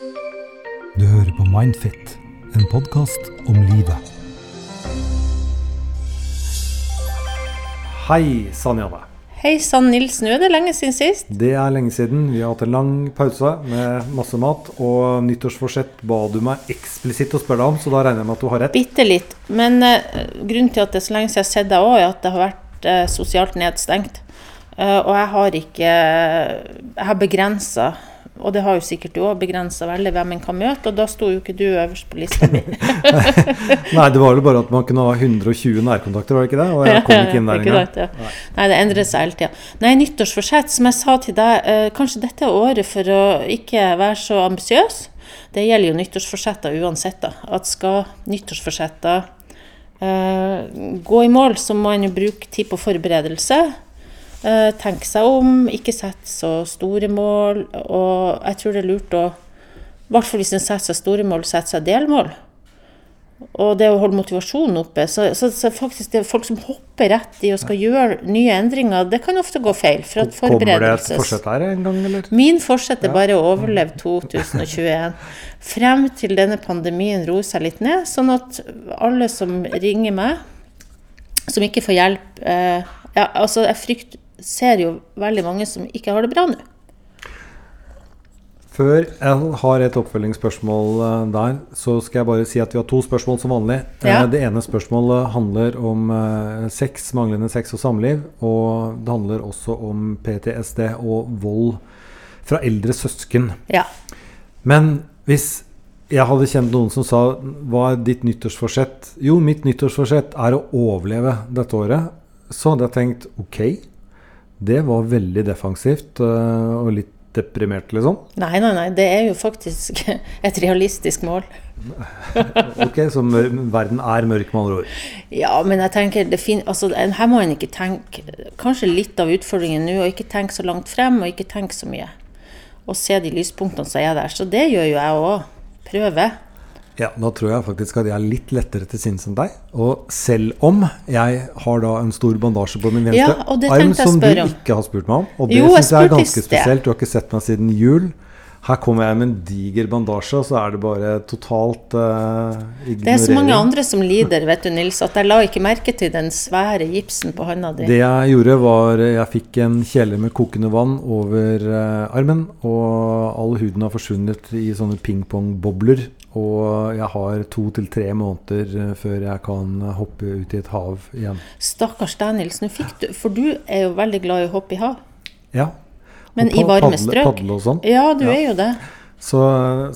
Du hører på Mindfit, en podkast om livet. Hei, Sanjane. Hei sann, Nils. Nå er det lenge siden sist. Det er lenge siden. Vi har hatt en lang pause med masse mat. Og nyttårsforsett ba du meg eksplisitt å spørre deg om, så da regner jeg med at du har rett. Bitte litt. Men uh, grunnen til at det er så lenge siden jeg har sett deg òg, er at det har vært uh, sosialt nedstengt. Uh, og jeg har ikke Jeg har begrensa, og det har jo sikkert du òg, begrensa veldig hvem en kan møte, og da sto jo ikke du øverst på lista mi. Nei, det var vel bare at man kunne ha 120 nærkontakter, var det ikke det? Og jeg kom ikke inn der engang. ja. Nei, det endrer seg hele tida. Nei, nyttårsforsett, som jeg sa til deg, eh, kanskje dette er året for å ikke være så ambisiøs. Det gjelder jo nyttårsforsetter uansett. da, At skal nyttårsforsetter eh, gå i mål, så må en jo bruke tid på forberedelse. Eh, tenke seg om, ikke sette så store mål. Og jeg tror det er lurt å, i hvert fall hvis en setter seg store mål, sette seg delmål. Og det å holde motivasjonen oppe. Så, så, så faktisk det er folk som hopper rett i og skal gjøre nye endringer, det kan ofte gå feil. For at Kommer det et forsett her en gang, eller? Min forsett er bare å overleve 2021. Frem til denne pandemien roer seg litt ned, sånn at alle som ringer meg, som ikke får hjelp eh, ja, altså Jeg frykt, ser jo veldig mange som ikke har det bra nå. Før jeg har et oppfølgingsspørsmål eh, der, så skal jeg bare si at vi har to spørsmål som vanlig. Ja. Eh, Det ene spørsmålet handler om eh, sex, manglende sex og samliv. Og det handler også om PTSD og vold fra eldre søsken. Ja. Men hvis jeg hadde kjent noen som sa hva er ditt nyttårsforsett? Jo, mitt nyttårsforsett er å overleve dette året. Så hadde jeg tenkt ok, det var veldig defensivt øh, og litt deprimert, liksom. Nei, nei, nei. Det er jo faktisk et realistisk mål. Ok, Så verden er mørk, med andre ord. Ja, men jeg tenker det fin altså, her må en ikke tenke Kanskje litt av utfordringen nå, og ikke tenke så langt frem, og ikke tenke så mye. Og se de lyspunktene som er der. Så det gjør jo jeg òg. Prøve. Ja, Da tror jeg faktisk at jeg er litt lettere til sinns enn deg. Og selv om jeg har da en stor bandasje på min venstre ja, arm som du ikke har spurt meg om, og det syns jeg er ganske spesielt. Du har ikke sett meg siden jul. Her kommer jeg med en diger bandasje, og så er det bare totalt uh, ignorering. Det er så mange andre som lider, vet du, Nils, at jeg la ikke merke til den svære gipsen på hånda di. Det jeg gjorde, var Jeg fikk en kjele med kokende vann over uh, armen, og all huden har forsvunnet i sånne pingpongbobler. Og jeg har to til tre måneder eh, før jeg kan hoppe ut i et hav igjen. Stakkars deg, Nils. Du For du er jo veldig glad i å hoppe i hav. Ja. Men i varme strøk. Padle og sånn. Ja, du Ja. er jo det. Så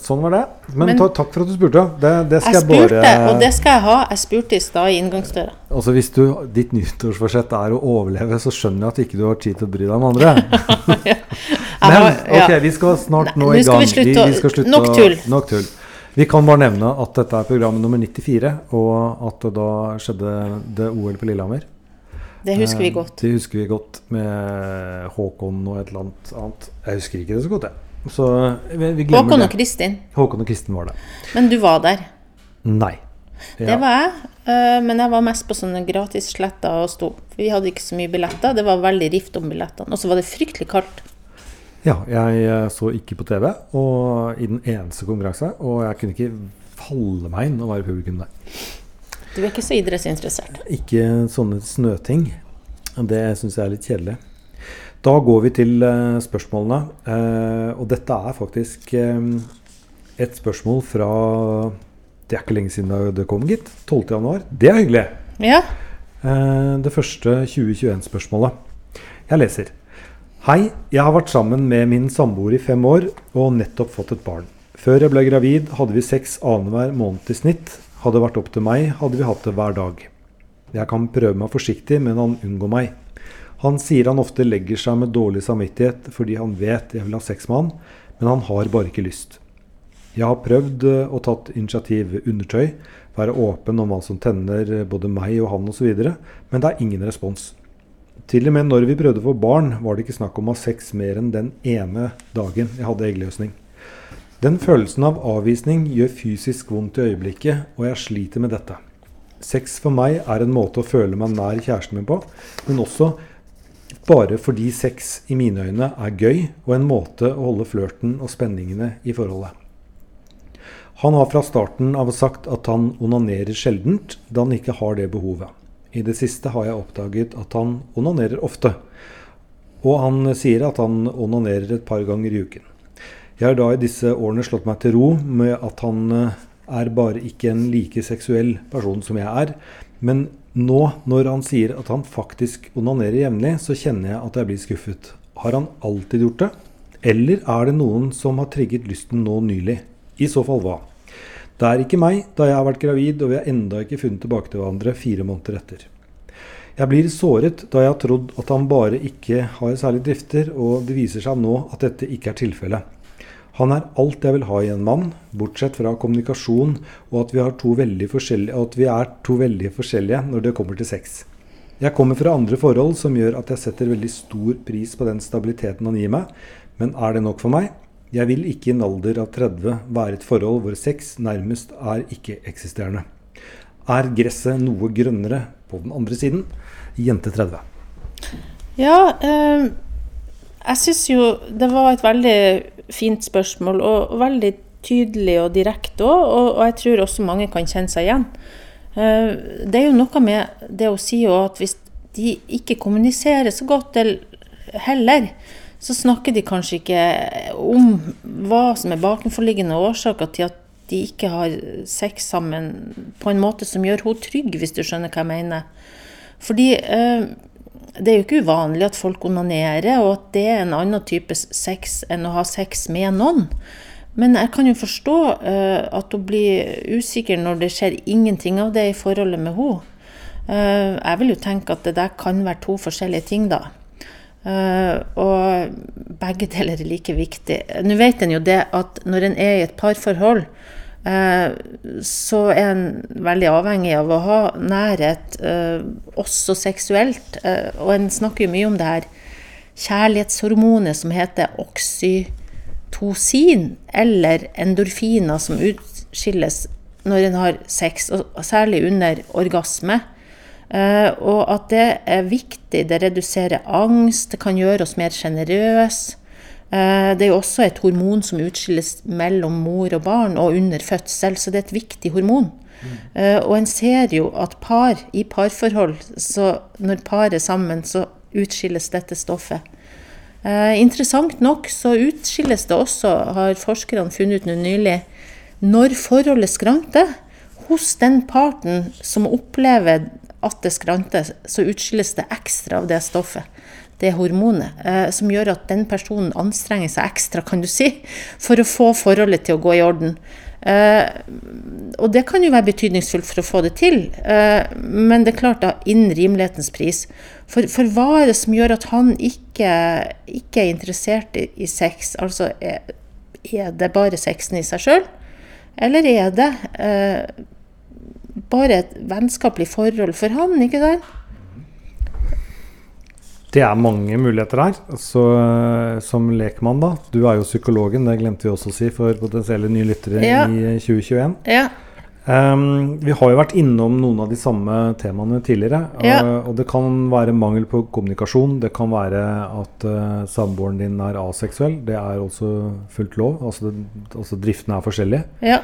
sånn var det. Men, Men- takk for at du spurte. Det, det skal Jeg jeg, spurte, bare og det skal jeg ha. Jeg spurte i stad i inngangsdøra. Altså Hvis du, ditt nyttårsforsett er å overleve, så skjønner jeg at ikke du har tid til å bry deg om andre. ja. Men ok, vi skal snart Nei, nå nå i gang. vi slutte å- skal slutte nok å- tull. Nok tull. Vi kan bare nevne at dette er program nummer 94, og at da skjedde det OL på Lillehammer. Det husker vi Eh, godt. Det husker vi godt med Håkon og et eller annet. Jeg husker ikke det så godt, jeg. Så vi, vi glemmer Håkon og. Kristin. Håkon og Kristin var det. Men du var der. Nei. Det var jeg. eh, Men jeg var mest på sånne gratissletter og sto. Vi hadde ikke så mye billetter. Det var veldig rift om billettene. Og så var det fryktelig kaldt. Ja, jeg eh, så ikke på TV og i den eneste konkurranse, og jeg kunne ikke falle meg inn å være publikum der. Du er ikke så idrettsinteressert. Ikke sånne snøting. Det syns jeg er litt kjedelig. Da går vi til eh, spørsmålene. Eh, og dette er faktisk eh, et spørsmål fra Det er ikke lenge siden det kom, gitt. 12. januar. Det er hyggelig. Ja. Det første 2021-spørsmålet. Jeg leser. Hei, jeg har vært sammen med min samboer i fem år og nettopp fått et barn. Før jeg ble gravid hadde vi sex annenhver måned i snitt. Hadde det vært opp til meg, hadde vi hatt det hver dag. Jeg kan prøve meg forsiktig, men han unngår meg. Han sier han ofte legger seg med dårlig samvittighet fordi han vet jeg vil ha sex med han, men han har bare ikke lyst. Jeg har prøvd eh, og tatt initiativ undertøy, være åpen om hva som tenner eh, både meg og han osv., men det er ingen respons. Til og med når vi prøvde å få barn, var det ikke snakk om å ha sex mer enn den ene dagen jeg hadde eggløsning. Den følelsen av avvisning gjør fysisk vondt i øyeblikket, og jeg sliter med dette. Sex for meg er en måte å føle meg nær kjæresten min på, men også bare fordi sex i mine øyne er gøy og en måte å holde flørten og spenningene i forholdet. Han har fra starten av sagt at han onanerer sjeldent, da han ikke har det behovet. I det siste har jeg oppdaget at han onanerer ofte. Og han sier at han onanerer et par ganger i uken. Jeg har da i disse årene slått meg til ro med at han eh, er bare ikke en like seksuell person som jeg er. Men nå, når han sier at han faktisk onanerer jevnlig, så kjenner jeg at jeg blir skuffet. Har han alltid gjort det? Eller er det noen som har trigget lysten nå nylig? I så fall hva? Det er ikke meg, da jeg har vært gravid og vi har enda ikke funnet tilbake til hverandre fire måneder etter. Jeg blir såret da jeg har trodd at han bare ikke har særlig drifter, og det viser seg nå at dette ikke er tilfellet. Han er alt jeg vil ha i en mann, bortsett fra kommunikasjon og at vi, er to veldig forskjellige når det kommer til sex. Jeg kommer fra andre forhold som gjør at jeg setter veldig stor pris på den stabiliteten han gir meg, men er det nok for meg? Jeg vil ikke i en alder av 30 være et forhold hvor sex nærmest er ikke-eksisterende. Er gresset noe grønnere på den andre siden? Jente 30. Ja, eh, jeg syns jo det var et veldig fint spørsmål, og, veldig tydelig og direkte òg. Og, jeg tror også mange kan kjenne seg igjen. Eh, det er jo noe med det å si at hvis de ikke kommuniserer så godt heller, så snakker de kanskje ikke om hva som er bakenforliggende årsaker til at de ikke har sex sammen på en måte som gjør henne trygg, hvis du skjønner hva jeg mener. Fordi eh, det er jo ikke uvanlig at folk onanerer, og at det er en annen type sex enn å ha sex med noen. Men jeg kan jo forstå uh, at hun blir usikker når det skjer ingenting av det i forholdet med henne. Uh, jeg vil jo tenke at det der kan være to forskjellige ting, da. Uh, og begge deler er like viktig. Nå vet en jo det at når en er i et parforhold, så er en veldig avhengig av å ha nærhet, eh, også seksuelt. Eh, og en snakker jo mye om det her kjærlighetshormonet som heter oksytocin, eller endorfiner som utskilles når en har sex, og særlig under orgasme. Og at det er viktig. Det reduserer angst, det kan gjøre oss mer sjenerøse. Eh, det er jo også et hormon som utskilles mellom mor og barn og under fødsel, så det er et viktig hormon. Mm. Og en ser jo at par i parforhold, så når par er sammen, så utskilles dette stoffet. Eh, interessant nok så utskilles det også, har forskerne funnet ut nå nylig, når forholdet skranter. Hos den parten som opplever at det skranter, så utskilles det ekstra av det stoffet det hormonet, eh, som gjør at den personen anstrenger seg ekstra, kan du si, for å få forholdet til å gå i orden. Eh, og det kan jo være betydningsfullt for å få det til, eh, men det er klart da innen rimelighetens pris. For, for, hva er det som gjør at han ikke, ikke er interessert i, i sex? Altså, er, er, det bare sexen i seg sjøl, eller er det eh, bare et vennskapelig forhold for han, ikke sant? Det er mange muligheter her. Så, eh, som lekmann, da. Du er jo psykologen, det glemte vi også å si for potensielle nye lyttere ja. i 2021. Ja. Um, vi har jo vært innom noen av de samme temaene tidligere. Ja. Uh, og det kan være mangel på kommunikasjon. Det kan være at uh, samboeren din er aseksuell. Det er også fullt lov. Altså, det, altså driftene er forskjellige. Ja.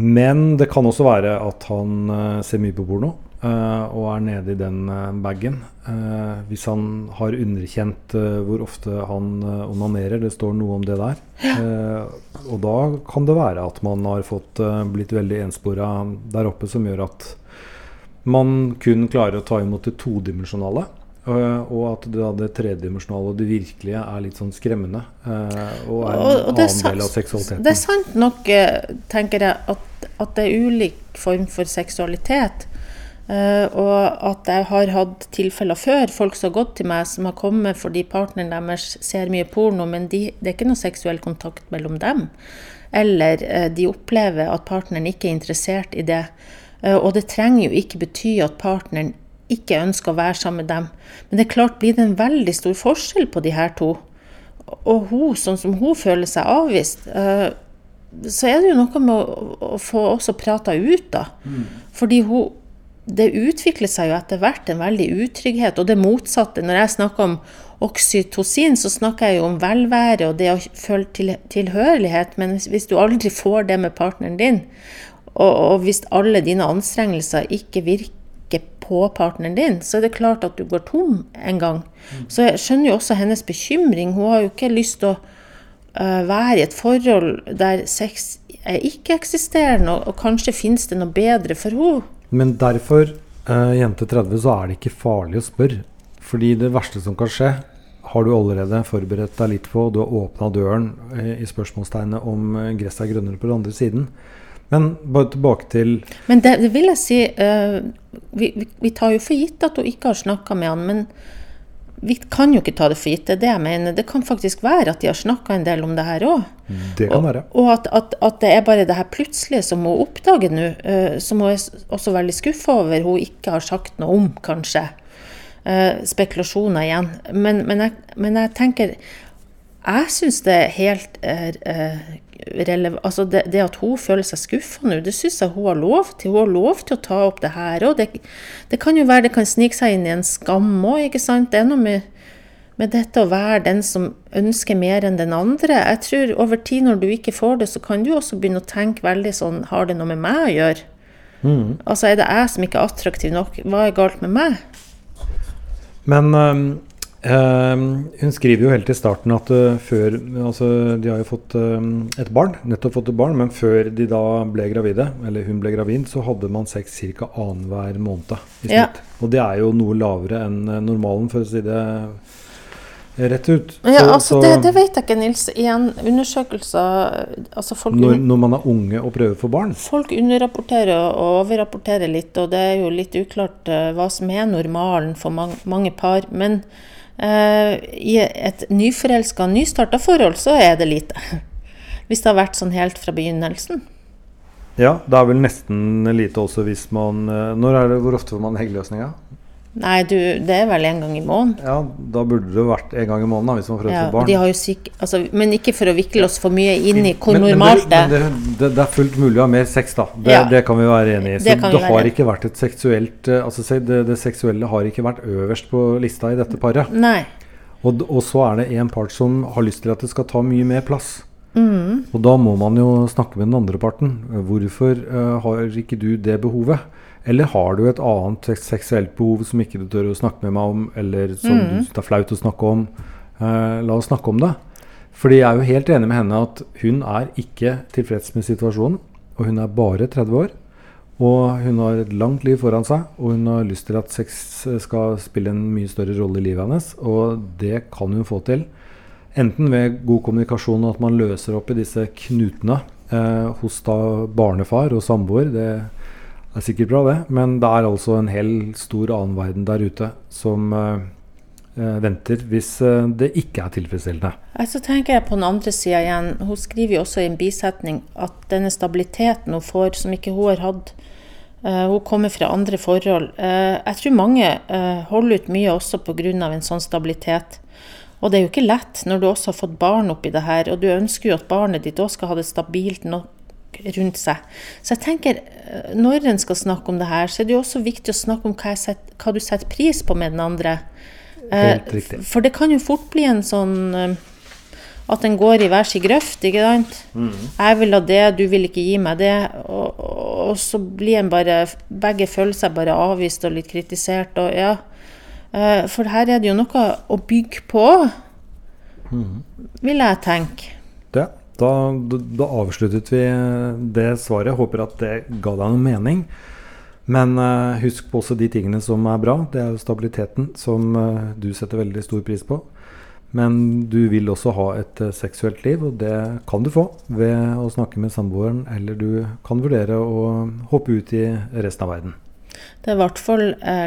Men det kan også være at han uh, ser mye på porno. Uh, og er nede i den uh, bagen. Uh, hvis han har underkjent hvor ofte han onanerer, det står noe om det der. og da kan det være at man har fått blitt veldig enspora der oppe, som gjør at man kun klarer å ta imot det todimensjonale. og at det, det tredimensjonale og det virkelige er litt sånn skremmende. og er en og, og annen del av seksualiteten. Det er sant nok, tenker jeg, at, at det er ulik form for seksualitet. Uh, og at jeg har hatt tilfeller før, folk som har gått til meg, som har kommet fordi partneren deres ser mye porno, men de, det er ikke noe seksuell kontakt mellom dem. Eller uh, de opplever at partneren ikke er interessert i det. Uh, og det trenger jo ikke bety at partneren ikke ønsker å være sammen med dem. Men det er klart, blir det en veldig stor forskjell på de her to, og hun, sånn som hun føler seg avvist, så er det jo noe med å, å få også prata ut, da. Mm. Fordi hun det utvikler seg jo etter hvert en veldig utrygghet. Og det motsatte. Når jeg snakker om oksytocin, så snakker jeg jo om velvære og det å føle til, tilhørighet. Men hvis, du aldri får det med partneren din, og, og hvis alle dine anstrengelser ikke virker på partneren din, så er det klart at du går tom en gang. Så jeg skjønner jo også hennes bekymring. Hun har jo ikke lyst til å uh, være i et forhold der sex er ikke-eksisterende, og, og, kanskje finnes det noe bedre for henne. Men derfor, uh, jente 30, så er det ikke farlig å spørre. Fordi det verste som kan skje, har du allerede forberedt deg litt på. Du har åpna døren uh, i spørsmålstegnet om gresset er grønnere på den andre siden. Men bare tilbake til Men det, det vil jeg si vi, vi, vi, tar jo for gitt at hun ikke har snakka med han, men vi kan jo ikke ta det for gitt. Det er det jeg mener. Det kan faktisk være at de har snakka en del om det her òg. Det kan være. Og, og at, at, at, det er bare det her plutselige som hun oppdager nå, uh, som hun er også veldig skuffa over hun ikke har sagt noe om, kanskje. Uh, spekulasjoner igjen. Men, men, jeg, men jeg tenker Jeg syns det er helt uh, altså det, det, at hun føler seg skuffa nå, det syns jeg hun har lov til. Hun har lov til å ta opp det her Og Det, det, kan jo være det kan snike seg inn i en skam òg, ikke sant. Det er noe med, med, dette å være den som ønsker mer enn den andre. Jeg tror over tid når du ikke får det, så kan du også begynne å tenke veldig sånn Har det noe med meg å gjøre? Mm. Altså er det jeg som ikke er attraktiv nok? Hva er galt med meg? Men um Uh, hun skriver jo helt i starten at uh, før altså De har jo fått uh, et barn, nettopp fått et barn, men før de da ble gravide, eller hun ble gravid, så hadde man sex ca. annenhver måned i snitt. Ja. Og det er jo noe lavere enn eh, normalen, for å si det rett ut. Så, ja, altså det, det, vet jeg ikke, Nils. Igjen, undersøkelser altså når, når, man er unge og prøver for barn? Folk underrapporterer og overrapporterer litt, og det er jo litt uklart hva som er normalen for mange, mange par. men Uh, I et nyforelska, nystarta forhold så er det lite. Hvis det har vært sånn helt fra begynnelsen. Ja, det er vel nesten lite også hvis man uh, Når er det, Hvor ofte får man eggløsninga? Nei, du, det er vel en gang i måneden. Ja, Da burde det vært en gang i måneden da, hvis man prøver ja, barn. De har jo syk, altså, men ikke for å vikle oss for mye inn i hvor men, normalt det, det, det, det, er fullt mulig å ha mer sex, da. Det, ja, det kan vi være enig i. Så det, har ikke vært et seksuelt eh, altså, det, seksuelle har ikke vært øverst på lista i dette paret. Nei. Og, og så er det en part som har lyst til at det skal ta mye mer plass. Mm. Og da må man jo snakke med den andre parten. Hvorfor uh, har ikke du det behovet? Eller har du et annet seksuelt behov som ikke du tør å snakke med meg om, eller som mm. du syns er flaut å snakke om? Eh, la oss snakke om det. Fordi jeg er jo helt enig med henne at hun er ikke tilfreds med situasjonen. Og hun er bare 30 år. Og hun har et langt liv foran seg, og hun har lyst til at sex skal spille en mye større rolle i livet hennes. Og det kan hun få til. Enten ved god kommunikasjon og at man løser opp i disse knutene eh, hos da barnefar og samboer. Det det er sikkert bra, det. Men det er altså en hel stor annen verden der ute som uh, venter hvis uh, det ikke er tilfredsstillende. Så tenker jeg på den andre sida igjen. Hun skriver jo også i en bisetning at denne stabiliteten hun får, som ikke hun har hatt uh, Hun kommer fra andre forhold. jeg tror mange holder ut mye også pga. en sånn stabilitet. Og det er jo ikke lett når du også har fått barn oppi det her, og du ønsker jo at barnet ditt òg skal ha det stabilt nok rundt seg. Så jeg tenker, eh, når en skal snakke om det her, så er det jo også viktig å snakke om hva, setter, hva du setter pris på med den andre. Helt eh, riktig. For det kan jo fort bli en sånn eh, at en går i hver sin grøft, ikke sant. Mm. Jeg vil ha det, du vil ikke gi meg det. Og, og, så blir en bare Begge føler seg bare avvist og litt kritisert og ja. For her er det jo noe å bygge på, mm. vil jeg tenke. Det. Da, da, avsluttet vi det svaret. Håper at det ga deg noen mening. Men uh, husk på også de tingene som er bra. Det er jo stabiliteten, som uh, du setter veldig stor pris på. Men du vil også ha et uh, seksuelt liv, og det kan du få ved å snakke med samboeren, eller du kan vurdere å hoppe ut i resten av verden. Det er i hvert fall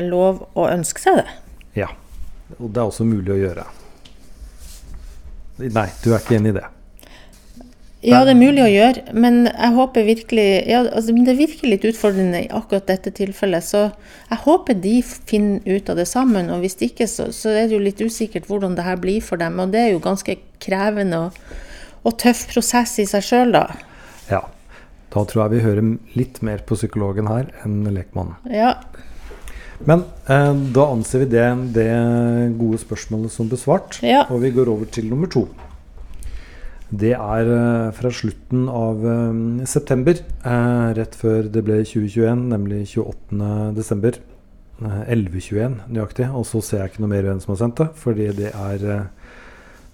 lov å ønske seg det. Ja. Og det er også mulig å gjøre. Nei, du er ikke enig i det? Ja, det er mulig å gjøre, men jeg håper virkelig ja, altså, Det virker litt utfordrende i akkurat dette tilfellet, så jeg håper de finner ut av det sammen. Og hvis ikke, så, så er det jo litt usikkert hvordan det her blir for dem. Og det er jo ganske krevende og, og tøff prosess i seg sjøl, da. Ja. Da tror jeg vi hører litt mer på psykologen her enn lekmannen. Ja. Men eh, da anser vi det, det gode spørsmålet som besvart, Ja. og vi går over til nummer to. Det er eh, fra slutten av eh, september, eh, rett før det ble 2021, nemlig 28. desember. Eh, 11.21 nøyaktig. Og så ser jeg ikke noe mer hvem som har sendt det, fordi det er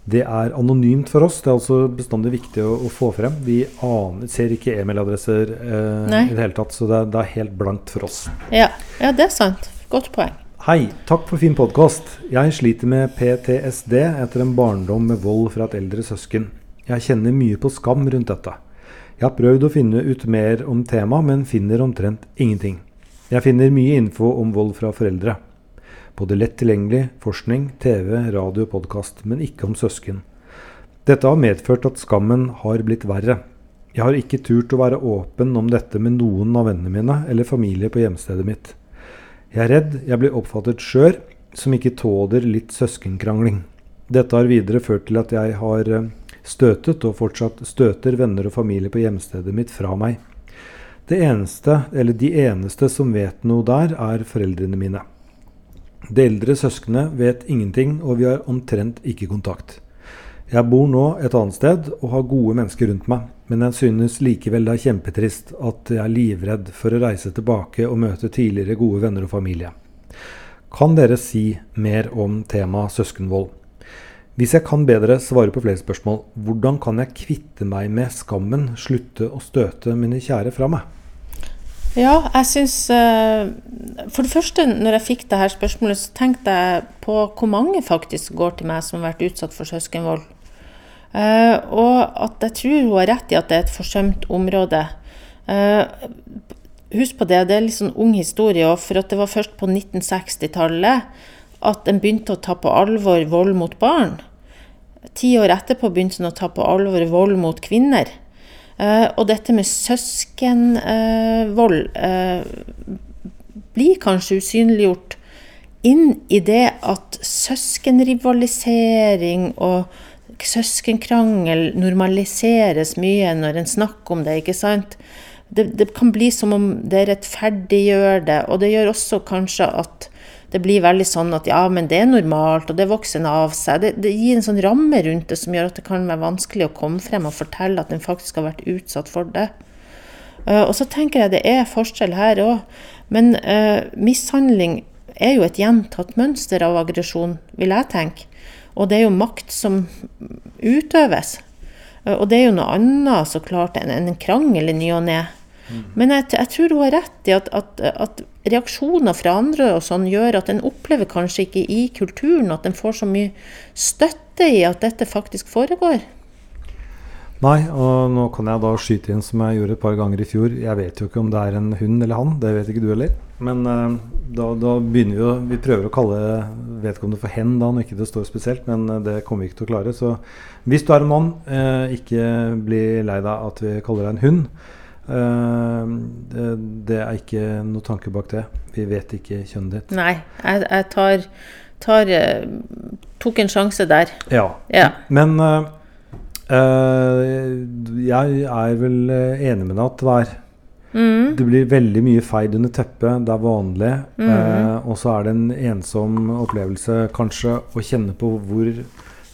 det er anonymt for oss. Det er altså bestandig viktig å, å få frem. Vi aner, ser ikke e-mailadresser eh, i det hele tatt, så det er, det er helt blankt for oss. Ja. ja, det er sant. Godt poeng. Hei, takk for fin podkast. Jeg sliter med PTSD etter en barndom med vold fra et eldre søsken. Jeg kjenner mye på skam rundt dette. Jeg har prøvd å finne ut mer om temaet, men finner omtrent ingenting. Jeg finner mye info om vold fra foreldre. Både lett tilgjengelig, forskning, TV, radio og podkast, men ikke om søsken. Dette har medført at skammen har blitt verre. Jeg har ikke turt å være åpen om dette med noen av vennene mine eller familie på hjemstedet mitt. Jeg er redd jeg blir oppfattet skjør, som ikke tåler litt søskenkrangling. Dette har videre ført til at jeg har eh, støtet, og fortsatt støter, venner og familie på hjemstedet mitt fra meg. Det eneste, eller de eneste som vet noe der, er foreldrene mine. De eldre søsknene vet ingenting, og vi har omtrent ikke kontakt. Jeg bor nå et annet sted og har gode mennesker rundt meg, men jeg synes likevel det er kjempetrist at jeg er livredd for å reise tilbake og møte tidligere gode venner og familie. Kan dere si mer om temaet søskenvold? Hvis jeg kan bedre svare på flere spørsmål, hvordan kan jeg kvitte meg med skammen, slutte å støte mine kjære fra meg? Ja, jeg syns eh, For det første, når jeg fikk det her spørsmålet, så tenkte jeg på hvor mange faktisk går til meg som har vært utsatt for søskenvold. Eh, og at jeg tror hun har rett i at det er et forsømt område. Eh, husk på det, det er litt sånn ung historie òg, for at det var først på 1960-tallet at en begynte å ta på alvor vold mot barn. Ti år etterpå begynte hun å ta på alvor vold mot kvinner. Eh, og dette med søskenvold eh, blir kanskje usynliggjort inn i det at søskenrivalisering og søskenkrangel normaliseres mye når en snakker om det, ikke sant? Det, det kan bli som om det rettferdiggjør det, og det gjør også kanskje at det blir veldig sånn at ja, men det er normalt, og det vokser en av seg. Det, det gir en sånn ramme rundt det som gjør at det kan være vanskelig å komme frem og fortelle at en faktisk har vært utsatt for det. Uh, og så tenker jeg det er forskjell her òg. Men uh, mishandling er jo et gjentatt mønster av aggresjon, vil jeg tenke. Og det er jo makt som utøves. Uh, og det er jo noe annet så klart enn en krangel i ny og ne. Men jeg, jeg tror hun har rett i at, at, at reaksjoner fra andre og sånn gjør at en opplever kanskje ikke i kulturen at en får så mye støtte i at dette faktisk foregår. Nei, og nå kan jeg da skyte inn som jeg gjorde et par ganger i fjor. Jeg vet jo ikke om det er en hund eller han, det vet ikke du heller. Men uh, da, da begynner vi å Vi prøver å kalle vedkommende for hen da, når ikke det står spesielt, men eh, det kommer vi ikke til å klare. Så hvis du er en mann, uh, ikke bli lei deg at vi kaller deg en hund. Eh, det, er ikke noe tanke bak det. Vi vet ikke kjønnet ditt. Nei, jeg, jeg tar, tar eh, tok en sjanse der. Ja. Ja. Men uh, jeg er vel enig med deg at det er Mm. Det blir veldig mye feid under teppet. Det er vanlig. Mm. Eh, og så er det en ensom opplevelse kanskje å kjenne på hvor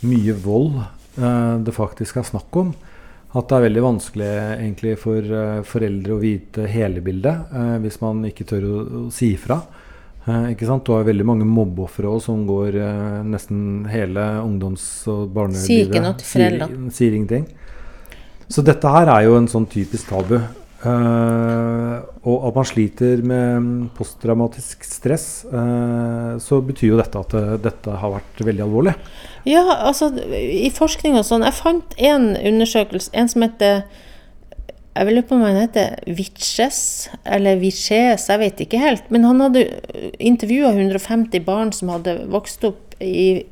mye vold eh, det faktisk er snakk om. At det er veldig vanskelig egentlig for eh, foreldre å vite hele bildet eh, hvis man ikke tør å, å si ifra. Eh, ikke sant? Du har veldig mange mobbeofre som går eh, nesten hele ungdoms- og barnelivet. Sier ikke noe til foreldrene. Sier, sier ingenting. Så dette her er jo en sånn typisk tabu. Eh, og at man sliter med posttraumatisk stress, uh, så betyr jo dette at eh, dette har vært veldig alvorlig. Ja, altså i forskning og sånn Jeg fant en undersøkelse, en som heter Jeg vil lurer på om han heter Vitches, eller Viches, jeg vet ikke helt. Men han hadde intervjua 150 barn som hadde vokst opp i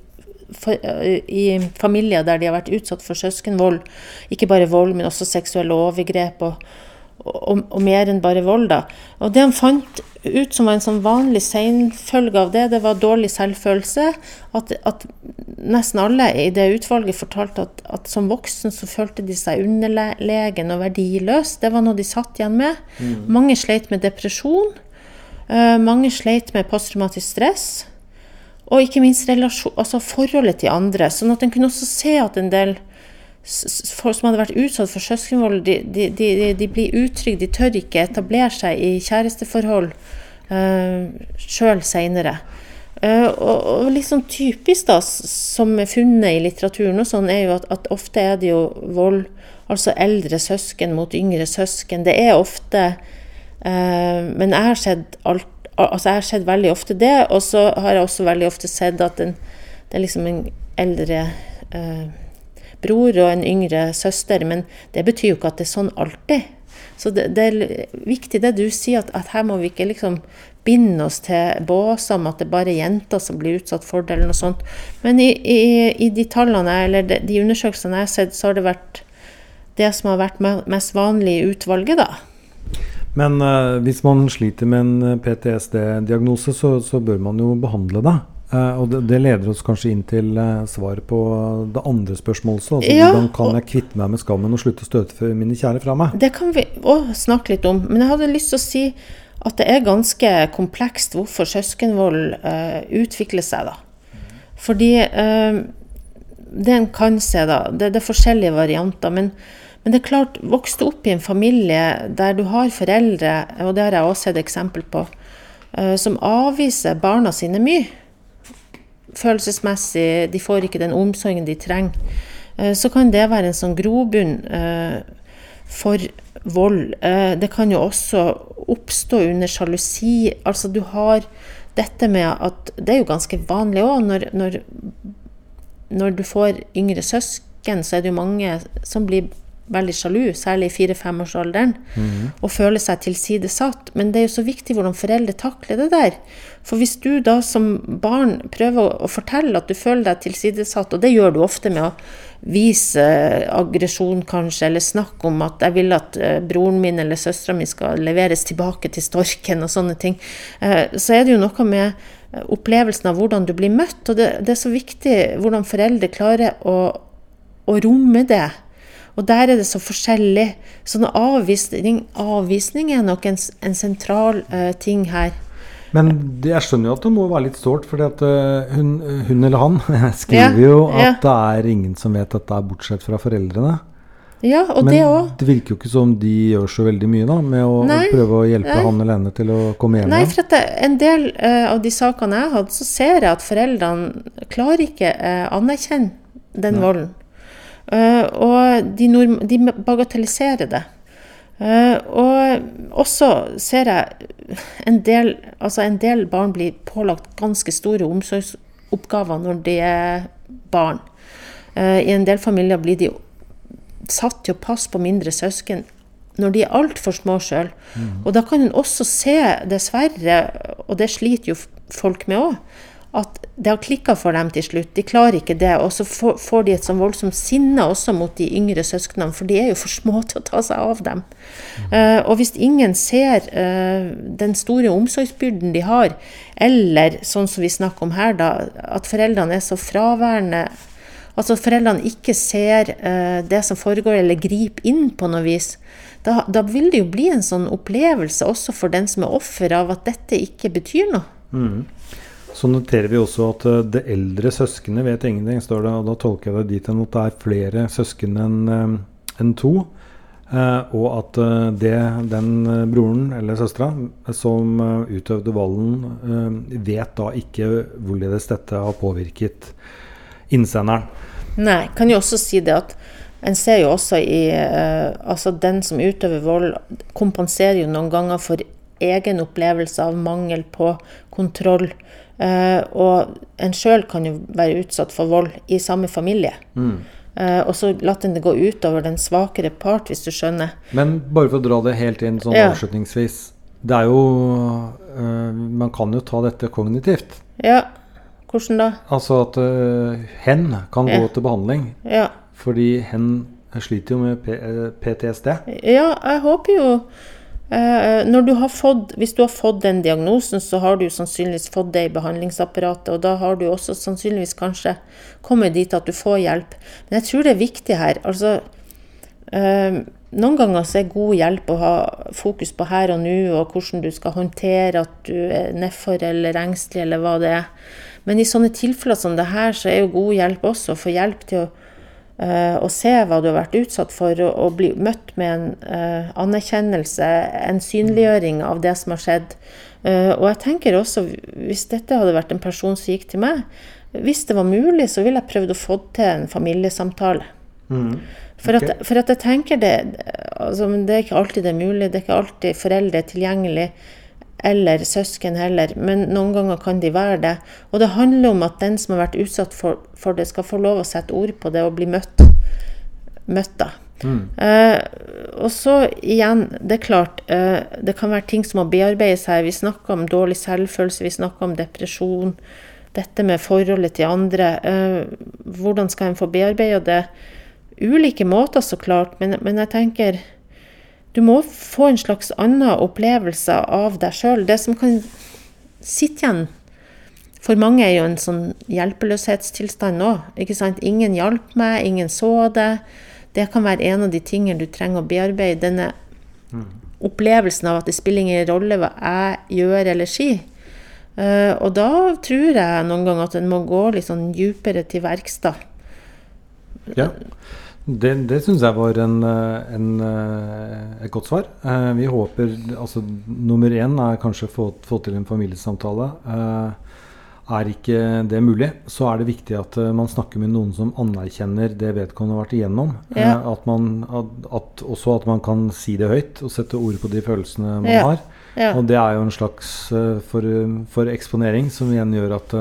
i familier der de har vært utsatt for søskenvold. Ikke bare vold, men også seksuelle overgrep og, og, og mer enn bare vold. da. Og det han fant ut som var en sånn vanlig senfølge av det, det var dårlig selvfølelse. At, at nesten alle i det utvalget fortalte at, at som voksen så følte de seg underlegen og verdiløs. Det var noe de satt igjen med. Mange sleit med depresjon. Uh, mange sleit med posttraumatisk stress. Og ikke minst relasjon, altså forholdet til andre. Sånn at en kunne også se at en del folk som hadde vært utsatt for søskenvold, de, de, de, de, blir utrygge. De tør ikke etablere seg i kjæresteforhold uh, sjøl seinere. Uh, og, og liksom typisk, da, som er funnet i litteraturen, og sånn, er jo at, at, ofte er det jo vold Altså eldre søsken mot yngre søsken. Det er ofte uh, Men jeg har sett alt altså jeg har sett veldig ofte det, og så har jeg også veldig ofte sett at en, det er liksom en eldre uh, bror og en yngre søster, men det betyr jo ikke at det er sånn alltid. Så det, det er viktig det du sier, at, at, her må vi ikke liksom binde oss til båser om at det bare er jenter som blir utsatt for det, eller noe sånt. Men i, i, i de tallene, eller de, de undersøkelsene jeg har sett, så har det vært det som har vært mest vanlig i utvalget, da. Men uh, hvis man sliter med en eh, PTSD-diagnose, så, så, bør man jo behandle det. Uh, og det, det, leder oss kanskje inn til uh, svaret på det andre spørsmålet også. Altså, ja, hvordan kan jeg kvitte meg med skammen og slutte å støte mine kjære fra meg? Det kan vi òg snakke litt om. Men jeg hadde lyst til å si at det er ganske komplekst hvorfor søskenvold uh, utvikler seg. da. Fordi det en kan se, da, det, det er forskjellige varianter. men men det er klart, vokste opp i en familie der du har foreldre, og det har jeg også sett eksempel på, som avviser barna sine mye følelsesmessig, de får ikke den omsorgen de trenger, eh, så kan det være en sånn grobunn eh, for vold. Eh, det kan jo også oppstå under sjalusi. Altså du har dette med at Det er jo ganske vanlig òg når, når, når, du får yngre søsken, så er det jo mange som blir veldig sjalu, særlig i fire-femårsalderen, mm. og føler seg tilsidesatt. Men det er jo så viktig hvordan foreldre takler det der. For hvis du da som barn prøver å fortelle at du føler deg tilsidesatt, og det gjør du ofte med å vise aggresjon kanskje, eller snakke om at 'jeg vil at eh, broren min eller søstera mi skal leveres tilbake til storken', og sånne ting, eh, så er det jo noe med opplevelsen av hvordan du blir møtt. Og det, det er så viktig hvordan foreldre klarer å, å romme det og der er det så forskjellig. Sånn avvisning, avvisning er nok en, en sentral uh, ting her. Men jeg skjønner jo at det må være litt sårt, for uh, hun, hun, eller han skriver ja, jo at ja. det er ingen som vet dette, er bortsett fra foreldrene. Ja, og Men det også. det virker jo ikke som de gjør så veldig mye da, med å, Nei, prøve å hjelpe Nei. han eller henne til å komme hjem Nei, for at det, en del uh, av de sakene jeg har hatt, så ser jeg at foreldrene klarer ikke uh, anerkjenne den Nei. volden. Uh, og de, de, bagatelliserer det. Uh, og også ser jeg en del, altså en del barn blir pålagt ganske store omsorgsoppgaver når de er barn. Uh, I en del familier blir de satt til å passe på mindre søsken når de er altfor små sjøl. Mm. Og da kan en også se, dessverre, og det sliter jo folk med òg, det har klikka for dem til slutt. De klarer ikke det. Og så får de et sånn voldsomt sinne også mot de yngre søsknene, for de er jo for små til å ta seg av dem. Uh, og hvis ingen ser uh, den store omsorgsbyrden de har, eller sånn som vi snakker om her, da, at foreldrene er så fraværende Altså at foreldrene ikke ser uh, det som foregår, eller griper inn på noe vis. Da, da, vil det jo bli en sånn opplevelse også for den som er offer av at dette ikke betyr noe. Mm. Så noterer vi også at eh, det eldre søskenet vet ingenting, står det. Og da tolker jeg det dit hen at det er flere søsken enn eh, en to. Eh, og at det, den broren eller søstera som utøvde volden, vet da ikke hvorledes dette har påvirket innsenderen. Nei, kan jo også si det at en ser jo også i Altså den som utøver vold, kompenserer jo noen ganger for egen opplevelse av mangel på kontroll. Uh, og en sjøl kan jo være utsatt for vold i samme familie. Mm. Uh, og så la den det gå utover den svakere part, hvis du skjønner. Men bare for å dra det helt inn sånn ja. avslutningsvis. Det er jo uh, Man kan jo ta dette kognitivt. Ja. Hvordan da? Altså at hen kan ja. gå til behandling. Ja. Fordi hen sliter jo med PTSD. Ja, jeg håper jo Eh, når du har fått, hvis du har fått den diagnosen, så har du sannsynligvis fått det i behandlingsapparatet. Og da har du også sannsynligvis kanskje kommet dit at du får hjelp. Men jeg tror det er viktig her. Altså, eh, noen ganger så er god hjelp å ha fokus på her og nå, og hvordan du skal håndtere at du er nedfor eller engstelig, eller hva det er. Men i sånne tilfeller som det her, så er jo god hjelp også å få hjelp til å, å se hva du har vært utsatt for, og, og bli møtt med en uh, anerkjennelse, en synliggjøring av det som har skjedd. Uh, og jeg tenker også, hvis dette hadde vært en person som gikk til meg, hvis det var mulig, så ville jeg prøvd å få til en familiesamtale. Mm. For, Ok. at, for at jeg tenker det altså, Det er ikke alltid det er mulig. Det er ikke alltid foreldre er tilgjengelig. Eller søsken heller. Men noen ganger kan de være det. Og det handler om at den som har vært utsatt for, for det, skal få lov å sette ord på det og bli møtt. Møtt da. Mm. Uh, og så igjen, det er klart, uh, det kan være ting som må bearbeides her. Vi snakker om dårlig selvfølelse, vi snakker om depresjon. Dette med forholdet til andre. Uh, hvordan skal en få bearbeida det? Ulike måter, så klart, men, men jeg tenker du må få en slags annen opplevelse av deg sjøl. Det som kan sitte igjen for mange, er jo en sånn hjelpeløshetstilstand òg. Ingen hjalp meg, ingen så det. Det kan være en av de tingene du trenger å bearbeide. Denne opplevelsen av at det spiller ingen rolle hva jeg gjør eller sier. Eh, og da tror jeg noen ganger at en må gå litt sånn dypere til verks, da. Ja. Det, det syns jeg var en, eh, en, eh, et godt svar. Eh, Vi håper altså Nummer én er kanskje å få, få til en familiesamtale. Er ikke det mulig, så er det viktig at man snakker med noen som anerkjenner det vedkommende har vært igjennom. Ja. At man, at, at, også at man kan si det høyt og sette ord på de følelsene man Ja. har. Ja. Og det er jo en slags for, for eksponering, som igjen gjør at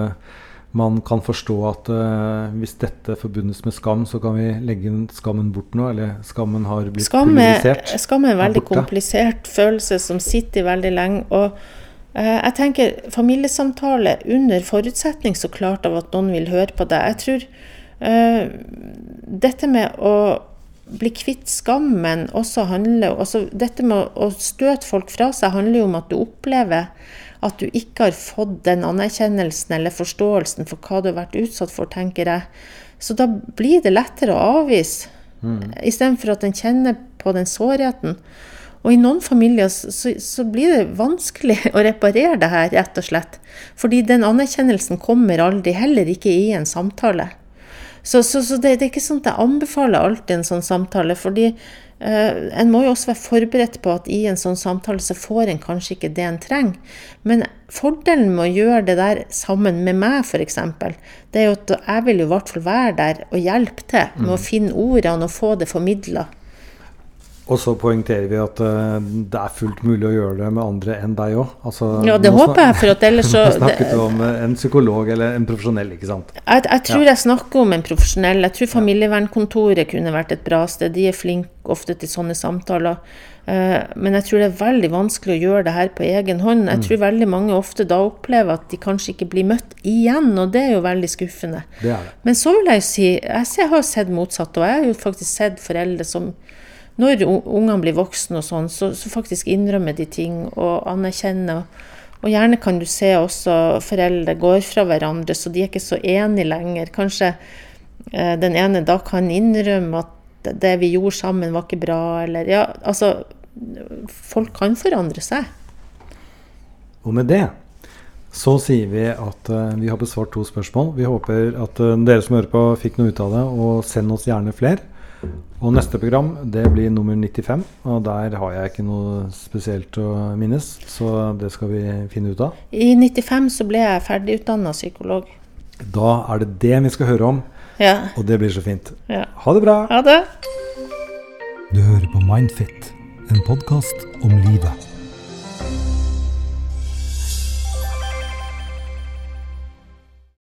man kan forstå at uh, hvis dette forbundes med skam, så kan vi legge skammen bort nå, eller skammen har blitt Skam er, pulverisert. skam er en veldig komplisert følelse som sitter veldig lenge. Og uh, jeg tenker familiesamtale under forutsetning så klart av at noen vil høre på deg. Jeg tror uh, dette med å bli kvitt skammen også handler altså Dette med å støte folk fra seg handler jo om at du opplever at du ikke har fått den anerkjennelsen eller forståelsen for hva du har vært utsatt for, tenker jeg. Så da blir det lettere å avvise, istedenfor at en kjenner på den sårheten. Og i noen familier så, så blir det vanskelig å reparere det her, rett og slett. Fordi den anerkjennelsen kommer aldri, heller ikke i en samtale. Så, så, så det, det er ikke sånn at jeg anbefaler alltid en sånn samtale, fordi eh, en må jo også være forberedt på at i en sånn samtale så får en kanskje ikke det en trenger. Men fordelen med å gjøre det der sammen med meg, f.eks., det er jo at jeg vil jo i hvert fall være der og hjelpe til med å finne ordene og få det formidla. Og så poengterer vi at uh, det er fullt mulig å gjøre det med andre enn deg òg. Altså, Ja, det håper jeg, for at ellers så snakket du om eh, en psykolog eller en profesjonell, ikke sant. Jeg, jeg tror jeg snakker om en profesjonell. Jeg tror familievernkontoret kunne vært et bra sted. De er flinke ofte til sånne samtaler. Uh, Men jeg tror det er veldig vanskelig å gjøre det her på egen hånd. Jeg tror veldig mange ofte da opplever at de kanskje ikke blir møtt igjen, og det er jo veldig skuffende. Det er det. Men så vil jeg jo si, jeg har sett motsatt, og jeg har jo faktisk sett foreldre som når ungene blir voksne og sånn, så, så faktisk innrømmer de ting og anerkjenner. Og gjerne kan du se også foreldre går fra hverandre, så de er ikke så enige lenger. Kanskje eh, den ene da kan innrømme at det- vi gjorde sammen var ikke bra, eller ja, altså Folk kan forandre seg. Og med det så sier vi at uh, vi har besvart to spørsmål. Vi håper at uh, dere som hører på, fikk noe ut av det, og send oss gjerne flere. Og neste program det blir nummer 95, og der har jeg ikke noe spesielt å minnes. Så det skal vi finne ut av. I 95 så ble jeg ferdigutdanna psykolog. Da er det det vi skal høre om, Ja. og det blir så fint. ja. Ha det bra! Ha det. Du hører på Mindfit, en podkast om livet.